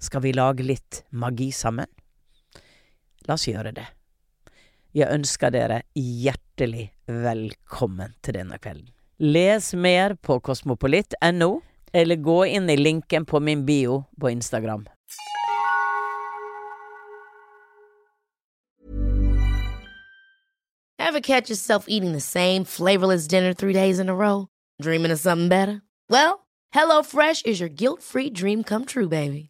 Skal vi lage litt magi sammen? La oss gjøre det. Jeg ønsker dere hjertelig velkommen til denne kvelden. Les mer på kosmopolitt.no, eller gå inn i linken på min bio på Instagram. Ever catch yourself eating the same flavorless dinner three days in a row? Dreaming of something better? Well, HelloFresh is your guilt-free dream come true, baby.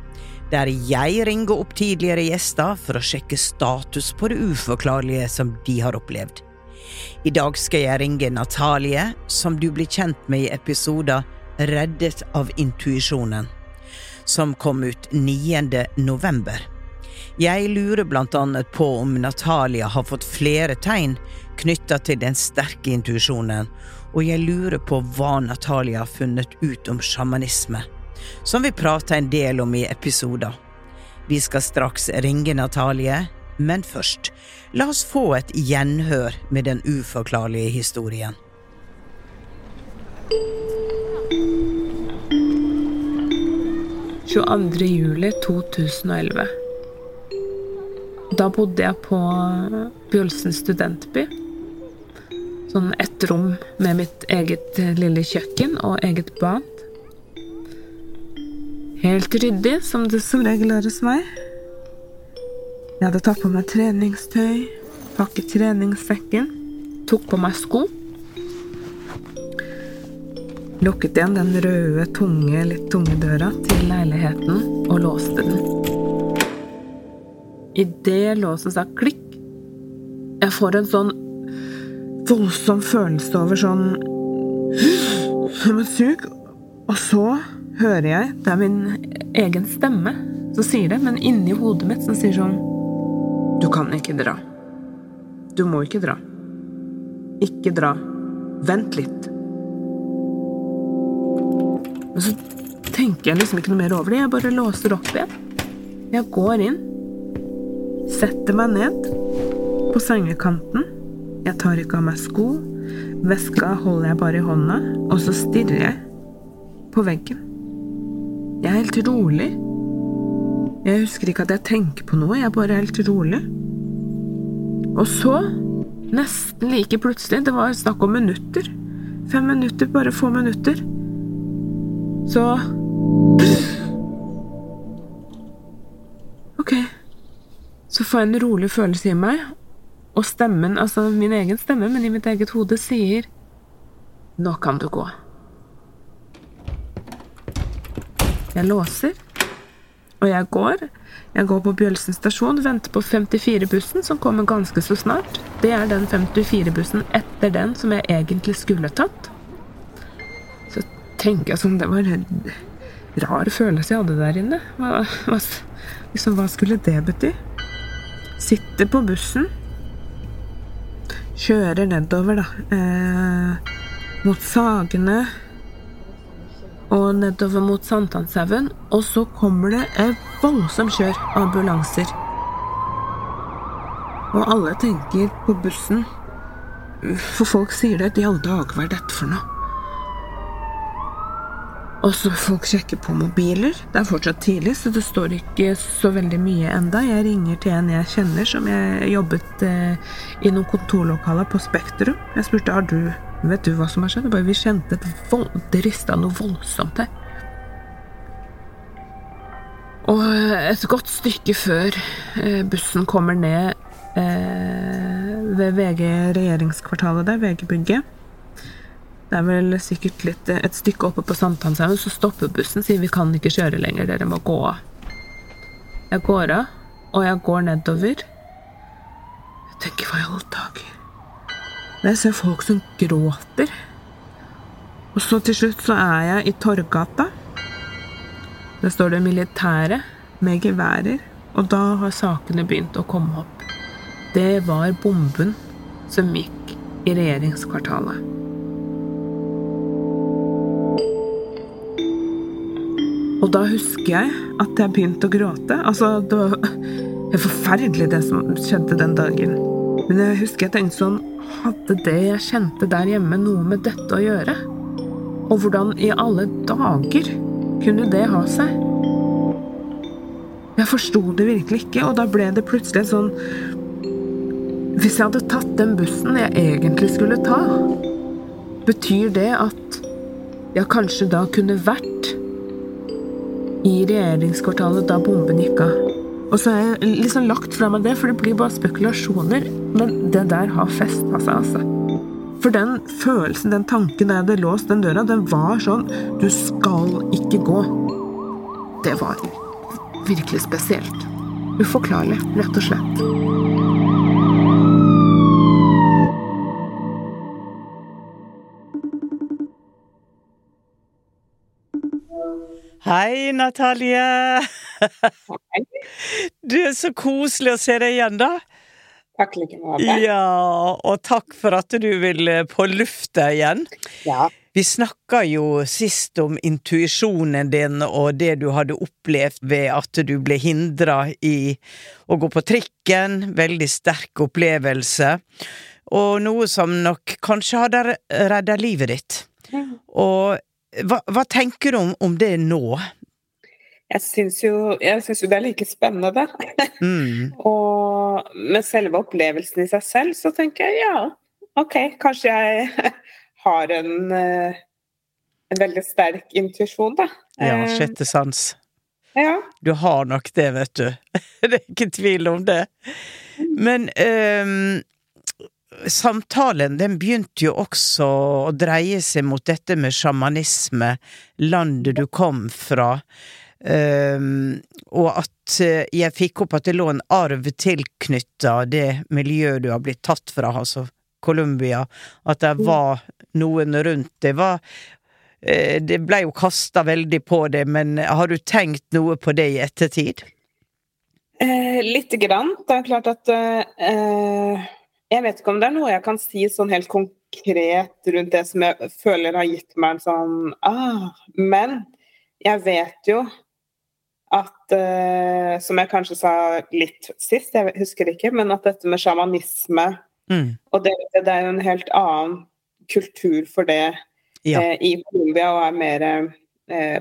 der jeg ringer opp tidligere gjester for å sjekke status på det uforklarlige som de har opplevd. I dag skal jeg ringe Natalie, som du blir kjent med i episoder Reddet av intuisjonen, som kom ut 9. november. Jeg lurer blant annet på om Natalia har fått flere tegn knytta til den sterke intuisjonen, og jeg lurer på hva Natalia har funnet ut om sjamanisme, som vi prater en del om i episoder. Vi skal straks ringe Natalie, men først, la oss få et gjenhør med den uforklarlige historien. juli 2011. Da bodde jeg på Bjølsen studentby. Sånn ett rom med mitt eget lille kjøkken og eget bad. Helt ryddig, som det som regel er hos meg. Jeg hadde tatt på meg treningstøy, pakket treningssekken, tok på meg sko. Lukket igjen den røde, tunge, litt tunge døra til leiligheten og låste den. Idet låsen sa klikk, jeg får en sånn voldsom følelse over sånn Som et sug. Og så hører jeg Det er min egen stemme som sier det, men inni hodet mitt som sier sånn Du kan ikke dra. Du må ikke dra. Ikke dra. Vent litt. Men så tenker jeg liksom ikke noe mer over det. Jeg bare låser opp igjen. Jeg går inn. Setter meg ned på sengekanten. Jeg tar ikke av meg sko. Veska holder jeg bare i hånda, og så stirrer jeg på veggen. Jeg er helt rolig. Jeg husker ikke at jeg tenker på noe, jeg er bare helt rolig. Og så, nesten like plutselig, det var snakk om minutter, fem minutter, bare få minutter, så Ok. Så får jeg en rolig følelse i meg, og stemmen, altså min egen stemme, men i mitt eget hode, sier Nå kan du gå. Jeg låser, og jeg går. Jeg går på Bjølsen stasjon, venter på 54-bussen, som kommer ganske så snart. Det er den 54-bussen etter den som jeg egentlig skulle tatt. Så tenker jeg som Det var en rar følelse jeg hadde der inne. Hva, hva, liksom, hva skulle det bety? Sitter på bussen. Kjører nedover, da. Eh, mot Sagene og nedover mot Sankthanshaugen, og så kommer det et voldsomt kjør av ambulanser. Og alle tenker på bussen, for folk sier det. De alle dager, hva er dette for noe? Og så folk sjekker på mobiler. Det er fortsatt tidlig, så det står ikke så veldig mye enda. Jeg ringer til en jeg kjenner som jeg jobbet eh, i noen kontorlokaler på Spektrum. Jeg spurte har du vet du hva som har skjedd. Bare, vi kjente et vold, det rista noe voldsomt her. Og et godt stykke før eh, bussen kommer ned eh, ved VG regjeringskvartalet der, VG-bygget det er vel sikkert litt eh, et stykke oppe på Sankthanshaugen, så stopper bussen, sier vi kan ikke kjøre lenger, dere må gå av. Jeg går av, og jeg går nedover. Jeg tenker hva i alle dager Jeg ser folk som gråter. Og så til slutt så er jeg i Torgata. Der står det militære med geværer, og da har sakene begynt å komme opp. Det var bomben som gikk i regjeringskvartalet. Og da husker jeg at jeg begynte å gråte. Altså, det var forferdelig det som skjedde den dagen. Men jeg husker jeg tenkte sånn Hadde det jeg kjente der hjemme, noe med dette å gjøre? Og hvordan i alle dager kunne det ha seg? Jeg forsto det virkelig ikke, og da ble det plutselig sånn Hvis jeg hadde tatt den bussen jeg egentlig skulle ta, betyr det at jeg kanskje da kunne vært i regjeringskvartalet da bomben gikk av. Og så har jeg liksom lagt fra meg det, for det blir bare spekulasjoner. Men det der har festa seg, altså. For den følelsen, den tanken da jeg hadde låst den døra, den var sånn Du skal ikke gå. Det var virkelig spesielt. Uforklarlig, rett og slett. Hei, Natalie! Du er så koselig å se deg igjen, da. Takk like måte. Ja, og takk for at du vil på lufta igjen. Ja. Vi snakka jo sist om intuisjonen din og det du hadde opplevd ved at du ble hindra i å gå på trikken. Veldig sterk opplevelse. Og noe som nok kanskje hadde redda livet ditt. Og hva, hva tenker du om, om, det nå? Jeg syns jo, jo, det er like spennende. Mm. og med selve opplevelsen i seg selv, så tenker jeg ja, ok, kanskje jeg har en, eh, en veldig sterk intuisjon, da. Ja, eh, sjette sans. Ja. Du har nok det, vet du. det er ikke tvil om det. Men um, samtalen den begynte jo også å dreie seg mot dette med sjamanisme, landet du kom fra, um, og at eh, jeg fikk opp at det lå en arv tilknytta det miljøet du har blitt tatt fra, altså Columbia, at det var noen rundt det. Var, eh, det ble jo kasta veldig på det, men har du tenkt noe på det i ettertid? Eh, Lite grann. Det er klart at eh jeg vet ikke om det er noe jeg kan si sånn helt konkret rundt det som jeg føler har gitt meg en sånn ah, Men jeg vet jo at uh, Som jeg kanskje sa litt sist, jeg husker ikke, men at dette med sjamanisme mm. Og det, det, er jo en helt annen kultur for det ja. uh, i Colombia, og er mer uh,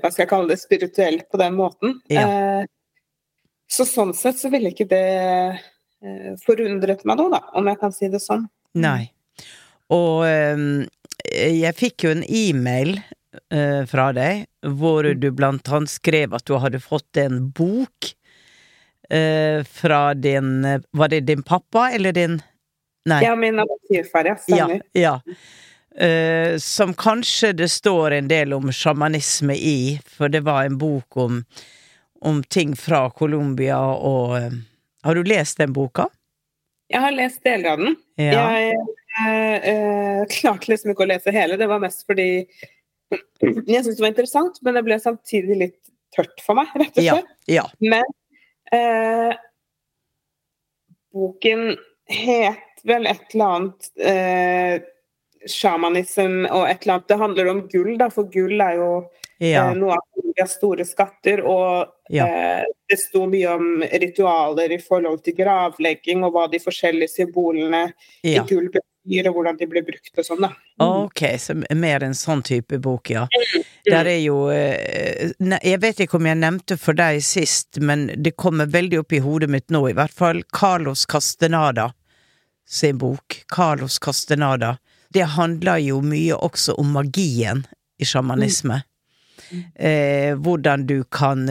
Hva skal jeg kalle det? Spirituelt på den måten. Ja. så sånn sett så ville ikke det Eh, forundret meg noe, da, om jeg kan si det sånn. Nei. Og um, jeg fikk jo en e-mail uh, fra deg hvor du blant annet skrev at du hadde fått en bok uh, fra din Var det din pappa eller din Nei. Ja, min adoptivfar, ja. Stemmer. Ja, ja. Uh, som kanskje det står en del om sjamanisme i, for det var en bok om, om ting fra Colombia og har du lest den boka? Jeg har lest deler av den. Ja. Jeg eh, eh, klarte liksom ikke å lese hele, det var mest fordi jeg syntes det var interessant, men det ble samtidig litt tørt for meg, rett og slett. Ja. Ja. Men eh, boken het vel et eller annet eh, Shamanism og et eller annet Det handler om gull, da, for gull er jo ja. Eh, noe av Indias store skatter. Og eh, det sto mye om ritualer i forhold til gravlegging, og hva de forskjellige symbolene i gull dyr, og hvordan de blir brukt og sånn, da. Ok, så mer en sånn type bok, ja. Der er jo eh, Jeg vet ikke om jeg nevnte for deg sist, men det kommer veldig opp i hodet mitt nå, i hvert fall. Carlos Castenada sin bok. Carlos Castenada. Det handler jo mye også om magien i sjamanisme. Eh, hvordan du kan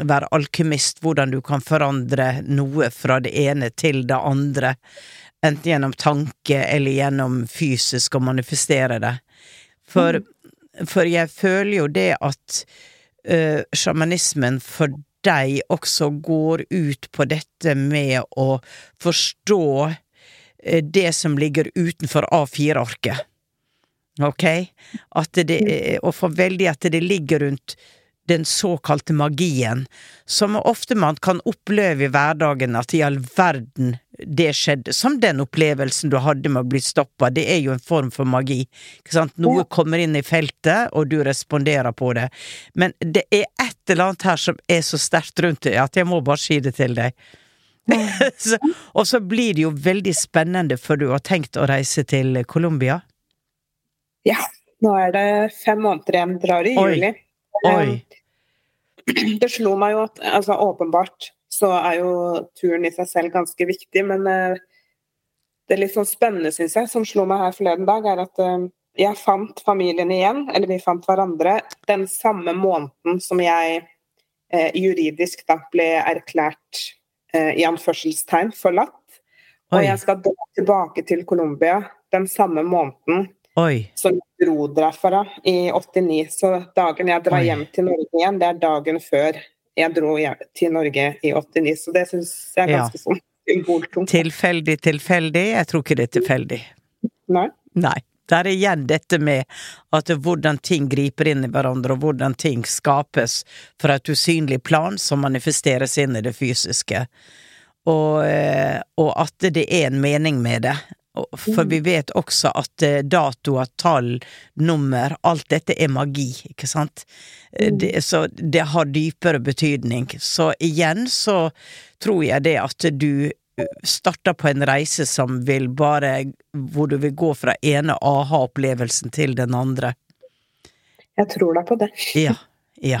være alkymist, hvordan du kan forandre noe fra det ene til det andre. Enten gjennom tanke eller gjennom fysisk å manifestere det. For, for jeg føler jo det at uh, sjamanismen for deg også går ut på dette med å forstå uh, det som ligger utenfor A4-arket. Ok? At det, og for veldig at det ligger rundt den såkalte magien, som ofte man kan oppleve i hverdagen, at i all verden det skjedde. Som den opplevelsen du hadde med å bli stoppa, det er jo en form for magi. Ikke sant? Noe kommer inn i feltet, og du responderer på det. Men det er et eller annet her som er så sterkt rundt det, at jeg må bare si det til deg. så, og så blir det jo veldig spennende, for du har tenkt å reise til Colombia. Ja. Nå er det fem måneder igjen, drar i Oi. juli. Oi. Det slo meg jo at altså, åpenbart så er jo turen i seg selv ganske viktig, men eh, det litt sånn spennende, syns jeg, som slo meg her forleden dag, er at eh, jeg fant familien igjen, eller vi fant hverandre, den samme måneden som jeg eh, juridisk da ble erklært eh, i anførselstegn forlatt. Og jeg skal dra tilbake til Colombia den samme måneden Oi. som jeg dro derfra i 89. Så dagen jeg drar Oi. hjem til Norge igjen, det er dagen før jeg dro til Norge i 89. Så det syns jeg er Ja. ganske sånn symboltungt. Tilfeldig, tilfeldig? Jeg tror ikke det er tilfeldig. Nei. Nei. Der er igjen dette med at hvordan ting griper inn i hverandre, og hvordan ting skapes fra et usynlig plan som manifesteres inn i det fysiske. Og, eh, og at det er en mening med det. For vi vet også at eh, datoer, tall, nummer, alt dette er magi, ikke sant? Eh, Det, så det har dypere betydning. Så igjen så tror jeg det at du eh, starter på en reise som vil bare Hvor du vil gå fra ene aha-opplevelsen til den andre. Jeg tror da på det. Ja. Ja.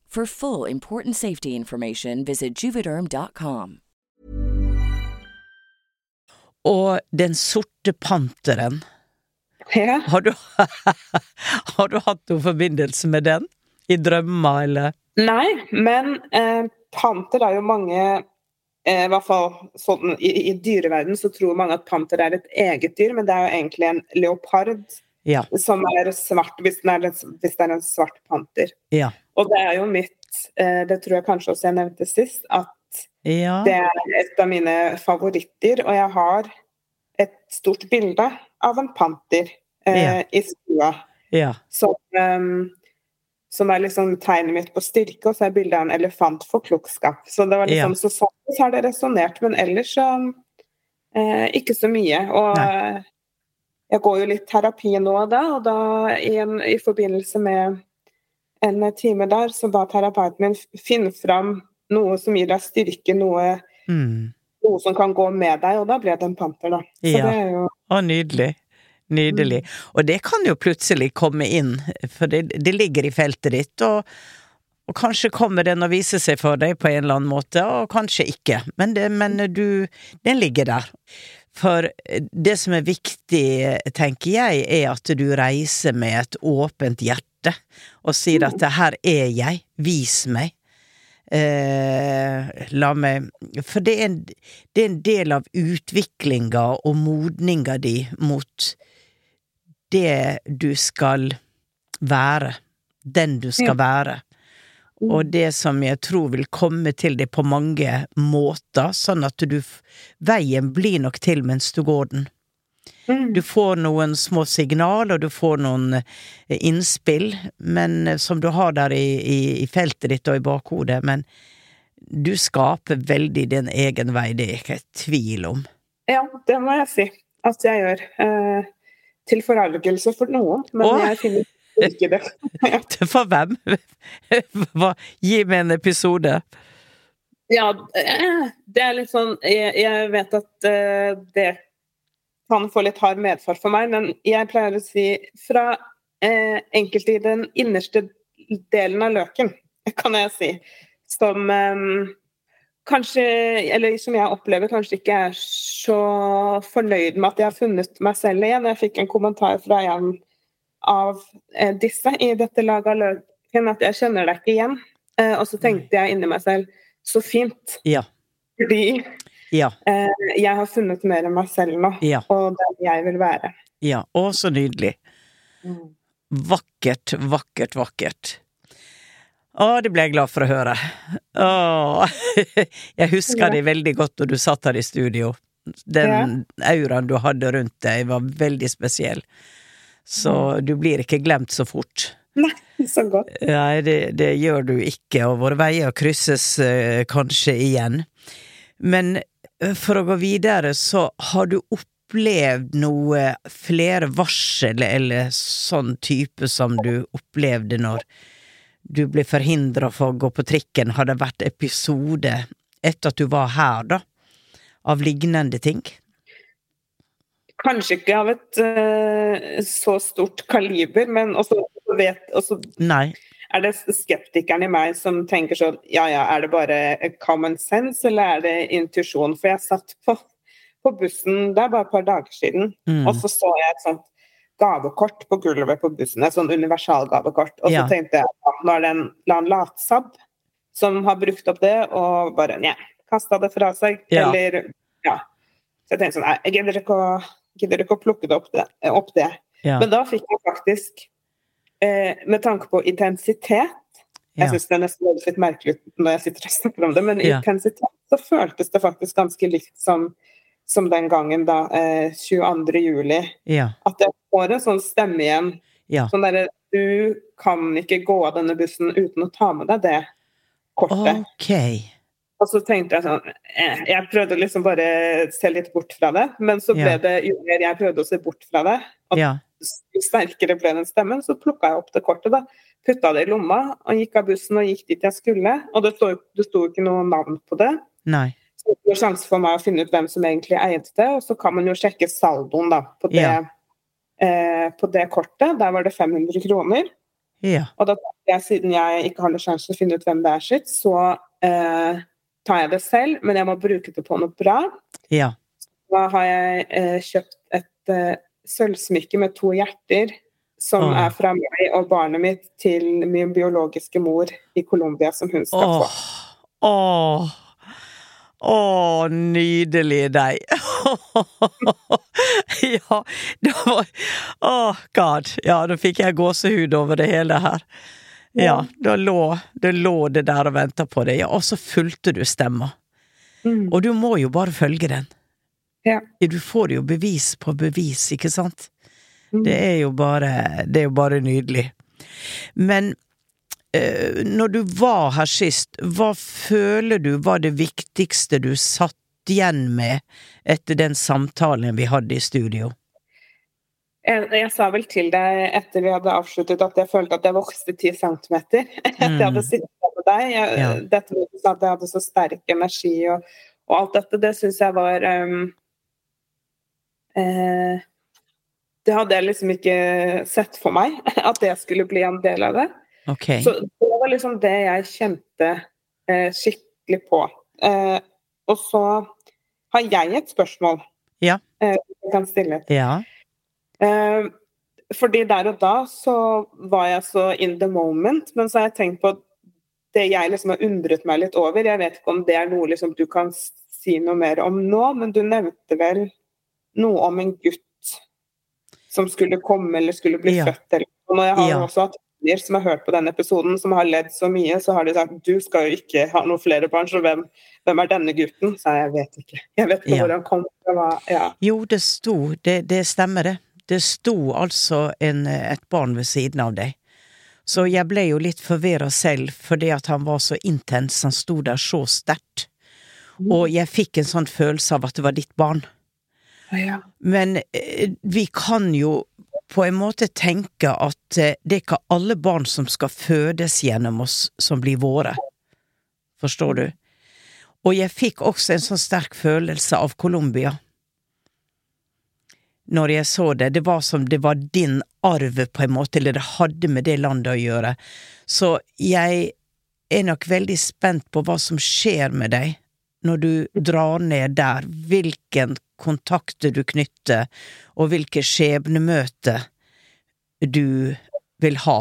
For full important safety information, visit juvederm.com. Og Den sorte panteren, Ja. har du, har du hatt noen forbindelse med den? I drømmer, eller? Nei, men eh, panter er jo mange eh, I hvert fall sånn, i, i dyreverden så tror mange at panter er et eget dyr, men det er jo egentlig en leopard Ja. som er svart, hvis, den er, hvis det er en svart panter. Ja. Og det er jo mitt eh, Det tror jeg kanskje også jeg nevnte sist, at Ja. det er et av mine favoritter. Og jeg har et stort bilde av en panter eh, Ja. i stua. ja. Som, um, som er liksom tegnet mitt på styrke, og så er bildet av en elefant for klokskap. Så det var liksom, så sånn så har det resonnert, men ellers så eh, ikke så mye. Og Nei. jeg går jo litt terapi nå og da, og da i, en, i forbindelse med en time der, så ba terapeuten min finne fram noe som gir deg styrke, noe, Mm. noe som kan gå med deg, og da ble det en panter, da. Så Ja. det er jo Å, nydelig. Nydelig. Og det kan jo plutselig komme inn, for det, det ligger i feltet ditt, og, og kanskje kommer den å vise seg for deg på en eller annen måte, og kanskje ikke. Men, det, men du Den ligger der. For det som er viktig, tenker jeg, er at du reiser med et åpent hjerte og sier at 'her er jeg, vis meg'. Eh, la meg For det er, en, det er en del av utviklinga og modninga di mot det du skal være. Den du skal være. Og det som jeg tror vil komme til deg på mange måter, sånn at du Veien blir nok til mens du går den. Mm. Du får noen små signal, og du får noen eh, innspill, men eh, som du har der i, i, i feltet ditt og i bakhodet, men du skaper veldig din egen vei, det er ikke et tvil om. Ja, det må jeg si at jeg gjør. Eh, til forargelse for noen, men Åh. jeg finner ikke det. For hvem? Hva? Gi meg en episode. ja, eh, det er litt sånn Jeg, jeg vet at eh, det kan få litt hard medfart for meg, men jeg pleier å si fra eh, enkelte i den innerste delen av løken, kan jeg si, som eh, kanskje, eller som jeg opplever kanskje ikke er så fornøyd med at jeg har funnet meg selv igjen. Jeg fikk en kommentar fra en av eh, disse i dette laget av løken at jeg kjenner deg ikke igjen. Eh, og så tenkte jeg inni meg selv så fint, Ja. fordi Ja. eh, jeg har funnet mer enn meg selv nå, Ja. og den jeg vil være. Ja. Å, så nydelig. Vakkert, vakkert, vakkert. Å, det ble jeg glad for å høre. Å, jeg husker det veldig godt da du satt her i studio. Den auraen du hadde rundt deg var veldig spesiell. Så du blir ikke glemt så fort. Nei, så godt. Nei, det, det gjør du ikke, og våre veier krysses eh, kanskje igjen. Men eh, for å gå videre, så har du opplevd noe flere varsel eller sånn type som du opplevde når du ble forhindra for å gå på trikken? Har det vært episode etter at du var her, da? Av lignende ting? Kanskje ikke av et uh, så stort kaliber, men også vet også Nei. er det skeptikeren i meg som tenker sånn Ja ja, er det bare common sense, eller er det intuisjon? For jeg satt på, på bussen det er bare et par dager siden, Mm. og så så jeg et sånt gavekort på gulvet på bussen. Et sånn universalgavekort. Og så Ja. tenkte jeg at nå er det en eller annen latsabb som har brukt opp det, og bare nja, kasta det fra seg. Ja. Eller ja. Så jeg tenkte sånn jeg gidder ikke å, gidder ikke å plukke det opp, det, opp det. Ja. Men da fikk jeg faktisk, eh, med tanke på intensitet Jeg syns det er nesten høres litt merkelig ut når jeg sitter og snakker om det, men intensitet så føltes det faktisk ganske likt som, som den gangen da, eh, 22. juli. Ja. At jeg får en sånn stemme igjen. Ja. Sånn derre Du kan ikke gå av denne bussen uten å ta med deg det kortet. Ok. Og så tenkte jeg sånn eh, Jeg prøvde liksom bare se litt bort fra det, men så ble Ja. det jo mer jeg prøvde å se bort fra det, og Ja. jo sterkere ble den stemmen, så plukka jeg opp det kortet, da. Putta det i lomma og gikk av bussen og gikk dit jeg skulle. Og det sto det sto ikke noe navn på det. Nei. Så det var sjanse for meg å finne ut hvem som egentlig eide det. Og så kan man jo sjekke saldoen da, på det, Ja. eh, på det kortet. Der var det 500 kroner. Ja. Og da tenkte jeg, siden jeg ikke har noen sjanse til å finne ut hvem det er sitt, så eh, tar jeg det selv, men jeg må bruke det på noe bra. Ja. da har jeg eh, kjøpt et eh, sølvsmykke med to hjerter, som Åh. er fra meg og barnet mitt til min biologiske mor i Colombia, som hun skal få. Åh, åh, åh, nydelig deg. ja, det var Åh, god. Ja, da fikk jeg gåsehud over det hele her. Ja, da lå det, lå det der og venta på deg. Ja, og så fulgte du stemma. Mm. Og du må jo bare følge den. Ja. Du får jo bevis på bevis, ikke sant? Mm. Det er jo bare Det er jo bare nydelig. Men eh, når du var her sist, hva føler du var det viktigste du satt igjen med etter den samtalen vi hadde i studio? Jeg, jeg sa vel til deg etter vi hadde avsluttet at jeg følte at jeg vokste ti centimeter etter jeg hadde Mm. sittet med deg. Jeg, Ja. Dette med at jeg hadde så sterk energi og, og alt dette, det syns jeg var um, eh, Det hadde jeg liksom ikke sett for meg, at det skulle bli en del av det. Okay. Så det var liksom det jeg kjente eh, skikkelig på. Eh, og så har jeg et spørsmål Ja. eh, jeg kan stille. Ja. Eh, fordi der og da så var jeg så in the moment, men så har jeg tenkt på det jeg liksom har undret meg litt over. Jeg vet ikke om det er noe liksom du kan si noe mer om nå, men du nevnte vel noe om en gutt som skulle komme eller skulle bli Ja. født. Eller. Og når jeg har Ja. også hatt venner som har hørt på denne episoden, som har ledd så mye, så har de sagt du skal jo ikke ha noen flere barn, så hvem, hvem er denne gutten? Så jeg vet ikke. Jeg vet ikke Ja. hvor han kom fra. Ja. Jo, det sto Det, det stemmer, det. Det sto altså en, et barn ved siden av deg. Så jeg ble jo litt forvirra selv, fordi at han var så intens, han sto der så sterkt. Og jeg fikk en sånn følelse av at det var ditt barn. Ja. Men eh, vi kan jo på en måte tenke at eh, det er ikke alle barn som skal fødes gjennom oss, som blir våre. Forstår du? Og jeg fikk også en sånn sterk følelse av Colombia. Når jeg så det. Det var som det var din arv, på en måte, eller det hadde med det landet å gjøre. Så jeg er nok veldig spent på hva som skjer med deg når du drar ned der. Hvilken kontakter du knytter, og hvilke skjebnemøter du vil ha.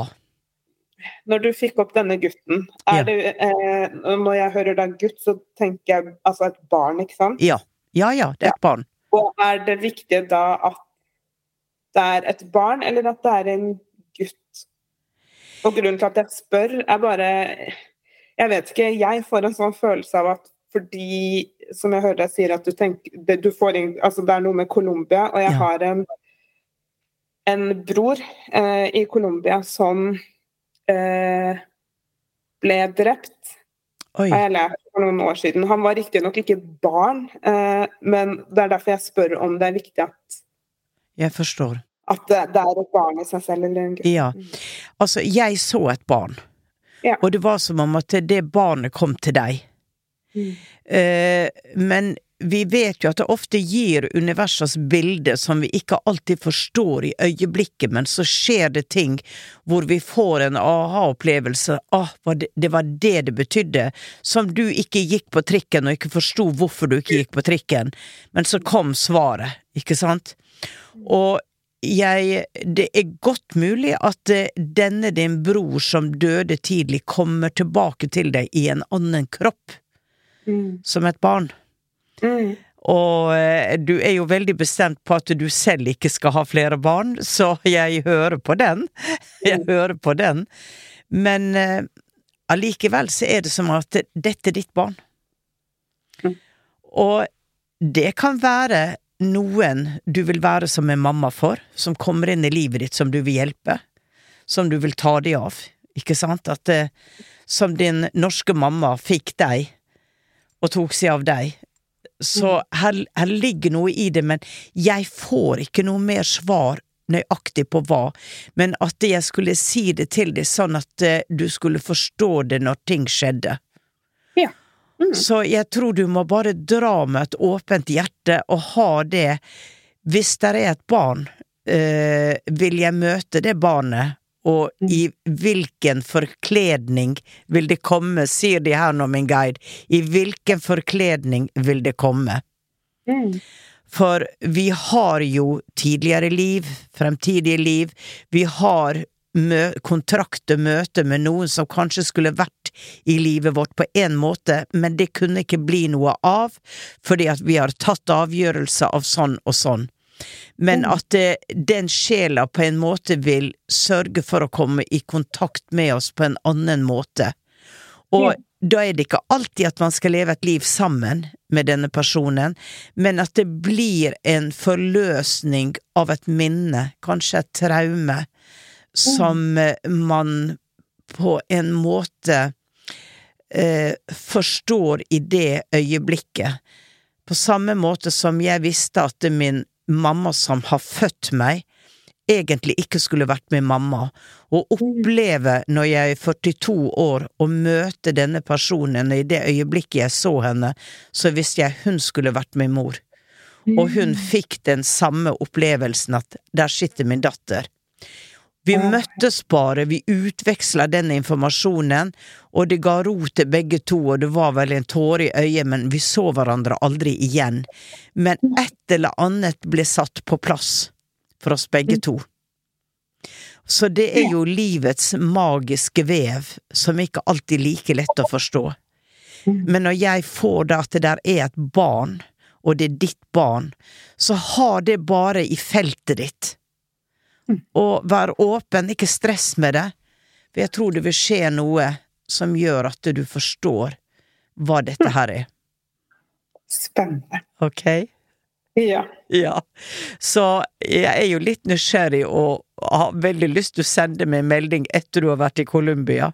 Når du fikk opp denne gutten, Ja. det, eh, når jeg hører da gutt, så tenker jeg altså et barn, ikke sant? Ja, ja, ja, det er et barn. Og er det viktig da at det er et barn, eller at det er en gutt? Og grunnen til at jeg spør, er bare Jeg vet ikke, jeg får en sånn følelse av at fordi, som jeg hører deg sier, at du tenker det, du får inn, altså det er noe med Colombia, og jeg Ja. har en, en bror eh, i Colombia som eh, ble drept Oi, har jeg lært for noen år siden. Han var riktignok ikke barn, eh, men det er derfor jeg spør om det er viktig at, jeg forstår. at det, det er et barn i seg selv eller en gutt. Ja. Altså, jeg så et barn, Ja. og det var som om at det barnet kom til deg. Mm. Eh, men vi vet jo at det ofte gir universets bilde som vi ikke alltid forstår i øyeblikket, men så skjer det ting hvor vi får en aha-opplevelse. Ah, det, det var det det betydde. Som du ikke gikk på trikken og ikke forsto hvorfor du ikke gikk på trikken, men så kom svaret, ikke sant? Og jeg Det er godt mulig at eh, denne din bror som døde tidlig, kommer tilbake til deg i en annen kropp, Mm. som et barn. Mm. Og eh, du er jo veldig bestemt på at du selv ikke skal ha flere barn, så jeg hører på den. Jeg hører på den. Men eh, allikevel så er det som at dette er ditt barn. Mm. Og det kan være noen du vil være som en mamma for, som kommer inn i livet ditt som du vil hjelpe, som du vil ta deg av, ikke sant? At eh, som din norske mamma fikk deg og tok seg av deg, så her, her ligger noe i det, men jeg får ikke noe mer svar nøyaktig på hva, men at jeg skulle si det til deg sånn at eh, du skulle forstå det når ting skjedde. Ja. Mm. Så jeg tror du må bare dra med et åpent hjerte og ha det Hvis det er et barn, øh, vil jeg møte det barnet, og i hvilken forkledning vil det komme, sier de her nå, min guide, i hvilken forkledning vil det komme? Mm. For vi har jo tidligere liv, fremtidige liv, vi har mø kontrakter, møter med noen som kanskje skulle vært i livet vårt på én måte, men det kunne ikke bli noe av, fordi at vi har tatt avgjørelser av sånn og sånn. Men at det, den sjela på en måte vil sørge for å komme i kontakt med oss på en annen måte. Og da er det ikke alltid at man skal leve et liv sammen med denne personen, men at det blir en forløsning av et minne, kanskje et traume, som eh, man på en måte eh, forstår i det øyeblikket. På samme måte som jeg visste at min mamma som har født meg, egentlig ikke skulle vært min mamma, og oppleve når jeg er 42 år å møte denne personen, i det øyeblikket jeg så henne, så visste jeg hun skulle vært min mor. Og hun fikk den samme opplevelsen at der sitter min datter. Vi møttes bare, vi utveksla den informasjonen, og det ga ro til begge to, og det var vel en tåre i øyet, men vi så hverandre aldri igjen. Men et eller annet ble satt på plass for oss begge to. Så det er jo livets magiske vev, som ikke alltid er like lett å forstå. Men når jeg får det at det der er et barn, og det er ditt barn, så har det bare i feltet ditt og vær åpen, ikke stress med det, for jeg tror det vil skje noe som gjør at du forstår hva dette her er. Spennende. Ok? Ja. Ja. Så jeg er jo litt nysgjerrig og har veldig lyst til å sende meg en melding etter du har vært i Colombia.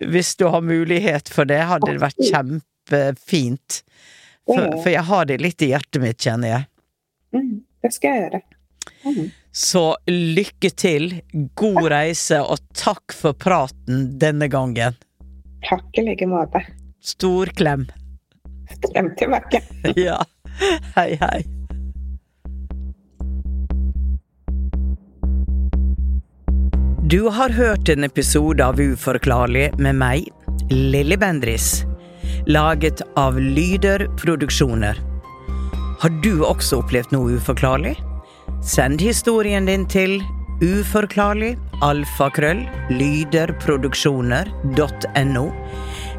Hvis du har mulighet for det, hadde det vært kjempefint. For, for jeg har det litt i hjertet mitt, kjenner jeg. Mm, det skal jeg gjøre. Mm. Så lykke til, god reise, og takk for praten denne gangen. Takk i like måte. Stor klem. Klem tilbake. Ja. Hei, hei. Du har hørt en episode av Uforklarlig med meg, Lilly Bendris. Laget av Lyder Produksjoner. Har du også opplevd noe uforklarlig? Send historien din til uforklarlig alfakrøll lyderproduksjoner.no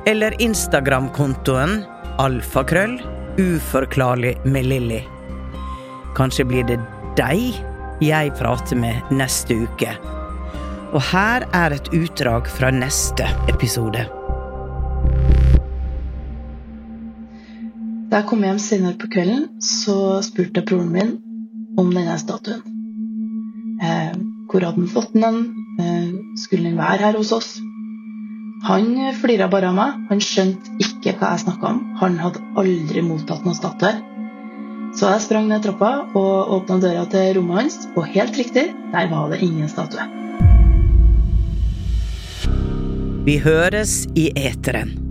eller Instagram-kontoen alfakrøll uforklarlig med Lilly. Kanskje blir det deg jeg prater med neste uke. Og her er et utdrag fra neste episode. Da jeg kom hjem senere på kvelden, så spurte broren min om denne statuen. Eh, hvor hadde han fått den? Eh, skulle den være her hos oss? Han flira bare av meg. Han skjønte ikke hva jeg snakka om. Han hadde aldri mottatt noen statue. Så jeg sprang ned trappa og åpna døra til rommet hans, og helt riktig, der var det ingen statue. Vi høres i eteren.